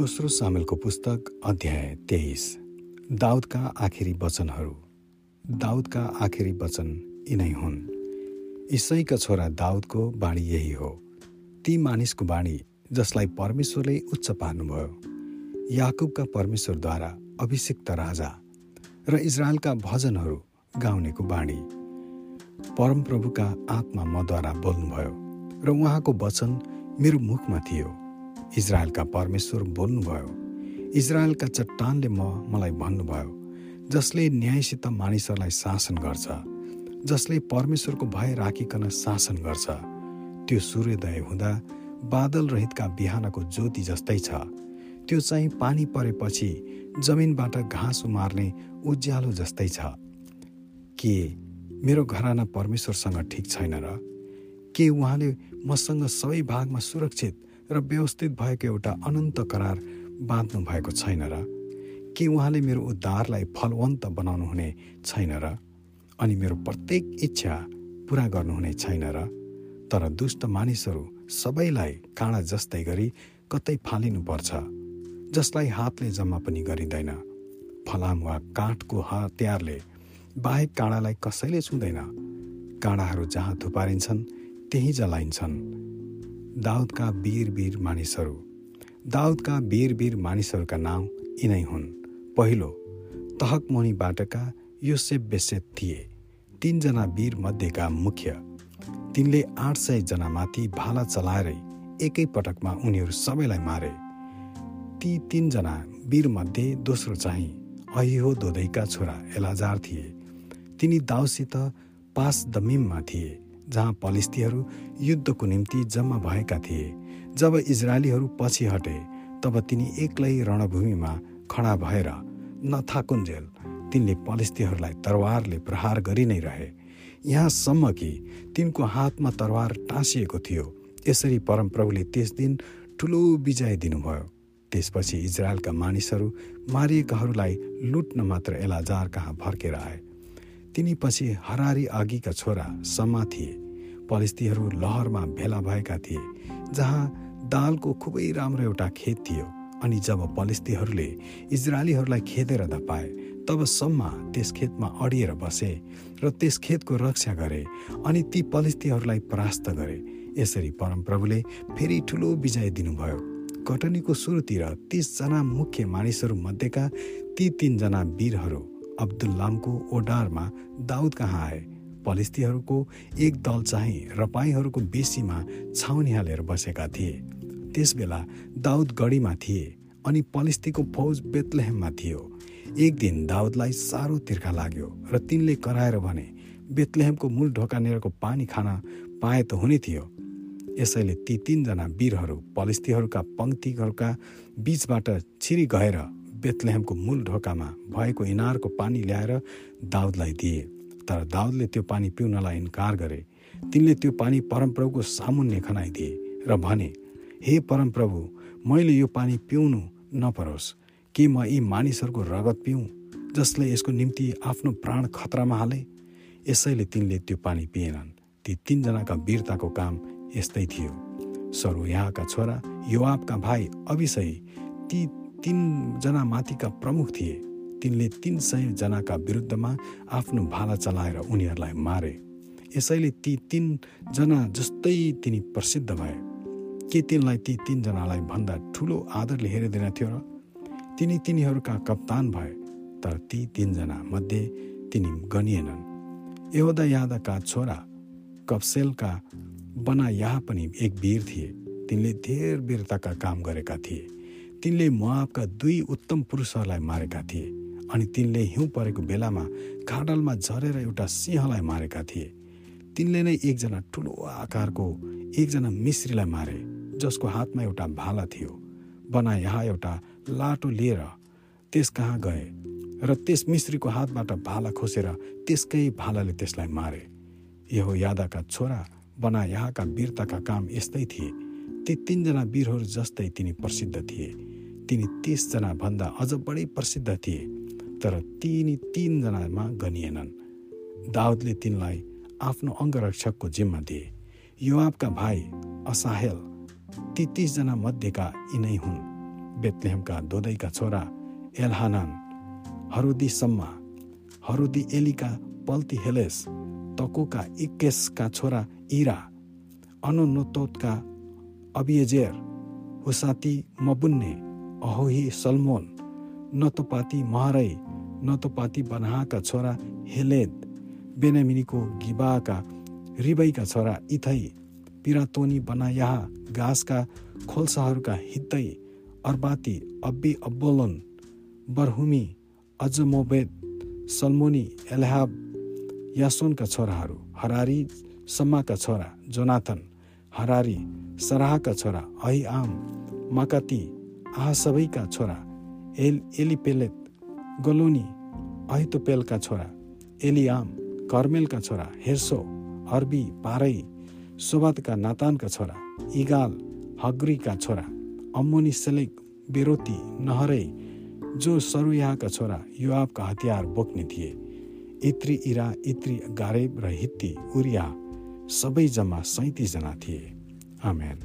दोस्रो सामेलको पुस्तक अध्याय तेइस। दाउदका आखिरी वचनहरू। दाउदका आखिरी वचन यिनै हुन्। इसैका छोरा दाउदको बाणी यही हो। ती मानिसको बाणी जसलाई परमेश्वरले उच्च पार्नुभयो। याकुबका परमेश्वरद्वारा अभिषिक्त राजा र इजरायलका भजनहरू गाउनेको बाणी। परमप्रभुका आत्मा मद्वारा बोल्नुभयो र उहाँको वचन मेरो मुखमा थियो। इजरायलका परमेश्वर बोल्नुभयो इजरायलका चट्टानले म मलाई भन्नुभयो जसले न्यायसित मानिसहरूलाई शासन गर्छ जसले परमेश्वरको भय राखिकन शासन गर्छ त्यो सूर्योदय हुँदा बादल रहितका बिहानको ज्योति जस्तै छ। त्यो चाहिँ पानी परेपछि जमिनबाट घाँस उमार्ने उज्यालो जस्तै छ। के मेरो घराना परमेश्वरसँग ठिक छैन र? के उहाँले मसँग सबै भागमा सुरक्षित र व्यवस्थित भएको एउटा अनन्त करार बाँध्नु भएको छैन र के उहाँले मेरो उद्धारलाई फलवन्त बनाउनु हुने छैन र? अनि मेरो प्रत्येक इच्छा पुरा गर्नुहुने छैन र? तर दुष्ट मानिसहरू सबैलाई काँडा जस्तै गरी कतै फालिनुपर्छ जसलाई हातले जम्मा पनि गरिँदैन। फलाम वा काठको हतियारले बाहेक काँडालाई कसैले छुँदैन। काँडाहरू जहाँ थुपारिन्छन् त्यही जलाइन्छन्। दाउदका वीर वीर मानिसहरू। दाउदका वीर वीर मानिसहरूका नाउँ यिनै हुन्। पहिलो तहकमोनीबाटका योसेफ बेसेत थिए। तिनजना वीर मध्येका मुख्य। तिनले आठ सयजनामाथि भाला चलाएरै एकै पटकमा उनीहरू सबैलाई मारे। ती तिनजना वीरमध्ये दोस्रो चाहिँ अहिहो दोधैका छोरा एलाजार थिए। तिनी दाउसित पास दमिममा थिए। जहाँ पलिस्तीहरू युद्धको निम्ति जम्मा भएका थिए जब इजरायलीहरू पछि हटे तब तिनी एक्लै रणभूमिमा खडा भएर नथाकुन्जेल तिनले पलिस्तीहरूलाई तरवारले प्रहार गरि नै रहे। यहाँसम्म कि तिनको हातमा तरवार टाँसिएको थियो यसरी परमप्रभुले त्यस दिन ठुलो विजय दिनुभयो। त्यसपछि इजरायलका मानिसहरू मारिएकाहरूलाई लुट्न मात्र एलाजार कहाँ फर्केर आए। तिनी पछि हरारी अघिका छोरा सम्मा थिए। पलिस्तीहरू लहरमा भेला भएका थिए जहाँ दालको खुबै राम्रो एउटा खेत थियो। अनि जब पलिस्तीहरूले इजरायलीहरूलाई खेदेर धपाए तब सम्मा त्यस खेतमा अडिएर बसे र त्यस खेतको रक्षा गरे अनि ती पलिस्तीहरूलाई परास्त गरे। यसरी परमप्रभुले फेरि ठुलो विजय दिनुभयो। कटनीको सुरुतिर तिसजना मुख्य मानिसहरू मध्येका ती तिनजना वीरहरू अब्दुल्लामको ओडारमा दाउद कहाँ आए? पलिस्तीहरूको एक दल चाहिँ रपाईहरूको बेसीमा छाउनी हालेर बसेका थिए। त्यसबेला दाउद गढीमा थिए अनि पलिस्तीको फौज बेतलेहममा थियो। एक दिन दाउदलाई साह्रो तिर्खा लाग्यो र तिनले कराएर भने बेतलेहमको मूल ढोकानेरको पानी खान पाए त हुने थियो। यसैले ती तिनजना वीरहरू पलिस्तीहरूका पङ्क्तिहरूका बीचबाट छिरी गएर बेतलेहमको मूल ढोकामा भएको इनारको पानी ल्याएर दाउदलाई दिए। तर दाउदले त्यो पानी पिउनलाई इन्कार गरे। तिनले त्यो पानी परमप्रभुको सामुन्ने खनाइदिए र भने हे परमप्रभु मैले यो पानी पिउनु नपरोस्। के म यी मानिसहरूको रगत पिउँ जसले यसको निम्ति आफ्नो प्राण खतरामा हाले? यसैले तिनले त्यो पानी पिएनन्। ती तिनजनाका वीरताको काम यस्तै थियो। सरो यहाँका छोरा युवापका भाइ अभिषय ती तिनजना माथिका प्रमुख थिए। तिनले तिन सयजनाका विरुद्धमा आफ्नो भाला चलाएर उनीहरूलाई मारे। यसैले ती तिनजना जस्तै तिनी प्रसिद्ध भए। के तिनलाई ती तिनजनालाई भन्दा ठुलो आदरले हेरिँदैन थियो र? तिनी तिनीहरूका कप्तान भए तर ती तिनजना मध्ये तिनी गनिएनन्। यहोदा यादाका छोरा कप्सेलका बना यहाँ पनि एक वीर थिए। तिनले धेर वीरताका काम गरेका थिए। तिनले मुआबका दुई उत्तम पुरुषहरूलाई मारेका थिए अनि तिनले हिउँ परेको बेलामा काडलमा झरेर एउटा सिंहलाई मारेका थिए। तिनले नै एकजना ठुलो आकारको एकजना मिश्रीलाई मारे जसको हातमा एउटा भाला थियो। बना यहाँ एउटा लाटो लिएर त्यस कहाँ गए र त्यस मिश्रीको हातबाट भाला खोसेर त्यसकै भालाले त्यसलाई मारे। यहो यादाका छोरा बना यहाँका वीरताका काम यस्तै थिए। ती तिनजना वीरहरू जस्तै तिनी प्रसिद्ध थिए। तिनी तिसजना भन्दा अझ बढी प्रसिद्ध थिए तर तिनी तिनजनामा गनिएनन्। दाउदले तिनलाई आफ्नो अङ्गरक्षकको जिम्मा दिए। युवापका भाइ असाहेल ती तिसजना मध्येका यिनै हुन्। बेतलेहमका दोदैका छोरा एलहानान हरुदी सम्मा हरुदी एलीका पल्ती हेलेस तकोका इक्केसका छोरा इरा अनुनोतोतका अबियजेर हुसाती मबुन्ने अहोही सलमोन नतोपाती महरै नतोपाती बनाहाका छोरा हेलेद बेनामिनीको गिबाका रिबैका छोरा इथै पिरातोनी बनायाह घाँसका खोल्साहरूका हित्तै अर्बाती अब्बी अब्बोलोन बरहुमी अजमोबेद सलमोनी एलहाब यासोनका छोराहरू हरारी सम्माका छोरा जोनाथन हरारी सराहका छोरा आम मकती आहा सबैका छोरा एल एलिपेलेत गलोनी अहितोपेलका छोरा एलियाम कर्मेलका छोरा हेर्सो अर्बी पारै सोबातका नातानका छोरा इगाल हग्रीका छोरा अम्मोनी सेलेक बेरोती नहरै जो सरुयाका छोरा युवाबका हतियार बोक्ने थिए। इत्री इरा इत्री गारेब र हित्ती उरिया सबै जम्मा सैतिसजना थिए। आमेन।